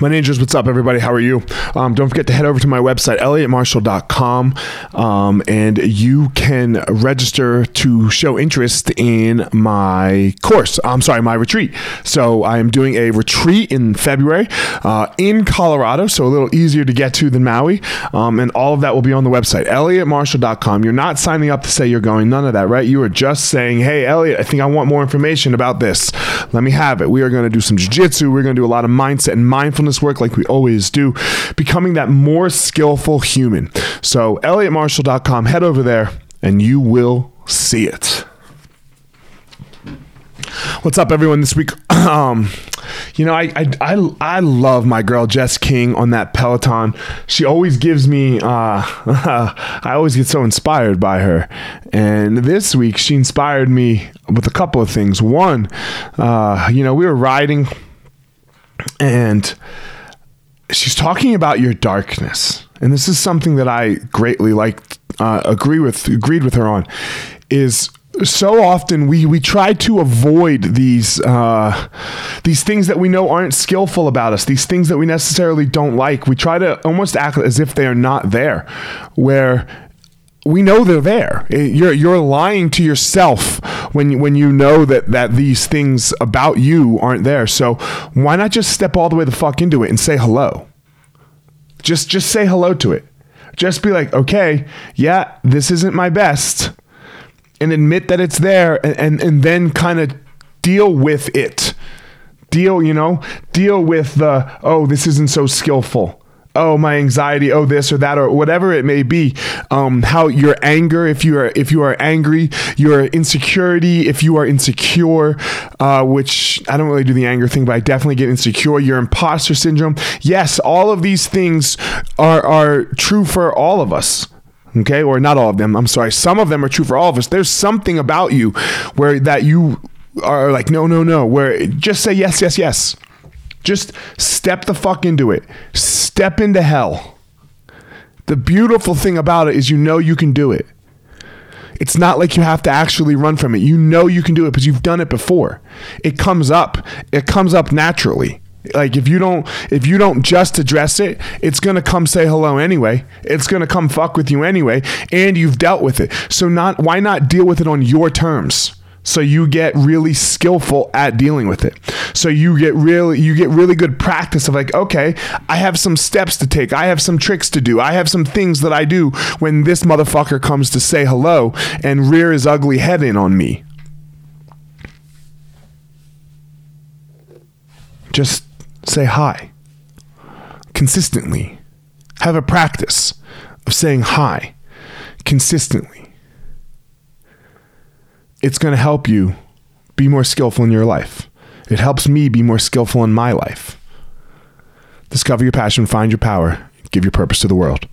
My ninjas, what's up, everybody? How are you? Um, don't forget to head over to my website, elliottmarshall.com, um, and you can register to show interest in my course. I'm sorry, my retreat. So I am doing a retreat in February uh, in Colorado, so a little easier to get to than Maui, um, and all of that will be on the website, elliottmarshall.com. You're not signing up to say you're going, none of that, right? You are just saying, hey, Elliott, I think I want more information about this. Let me have it. We are going to do some jiu-jitsu. We're going to do a lot of mindset and mindfulness work like we always do, becoming that more skillful human. So, elliottmarshall.com, head over there and you will see it. What's up, everyone? This week, um, you know, I, I I I love my girl Jess King on that Peloton. She always gives me. Uh, I always get so inspired by her, and this week she inspired me with a couple of things. One, uh, you know, we were riding and she's talking about your darkness and this is something that i greatly like uh, agree with agreed with her on is so often we we try to avoid these uh, these things that we know aren't skillful about us these things that we necessarily don't like we try to almost act as if they are not there where we know they're there. You're you're lying to yourself when when you know that that these things about you aren't there. So why not just step all the way the fuck into it and say hello? Just just say hello to it. Just be like, okay, yeah, this isn't my best, and admit that it's there, and and, and then kind of deal with it. Deal, you know, deal with the oh, this isn't so skillful oh my anxiety oh this or that or whatever it may be um, how your anger if you are if you are angry your insecurity if you are insecure uh, which i don't really do the anger thing but i definitely get insecure your imposter syndrome. Yes all of these things are are true for all of us okay? Or not all of them i'm sorry. Some of them are true for all of us. There's something about you where that you are like no no no where just say yes yes yes. Just step the fuck into it. Step into hell. The beautiful thing about it is you know you can do it. It's not like you have to actually run from it. You know you can do it because you've done it before. It comes up. It comes up naturally. Like if you don't if you don't just address it, it's going to come say hello anyway. It's going to come fuck with you anyway and you've dealt with it. So not why not deal with it on your terms? So you get really skillful at dealing with it. So you get really you get really good practice of like okay i have some steps to take. I have some tricks to do. I have some things that i do when this motherfucker comes to say hello and rear his ugly head in on me. Just say hi. Consistently. Have a practice of saying hi consistently it's going to help you be more skillful in your life. It helps me be more skillful in my life. Discover your passion, find your power, give your purpose to the world.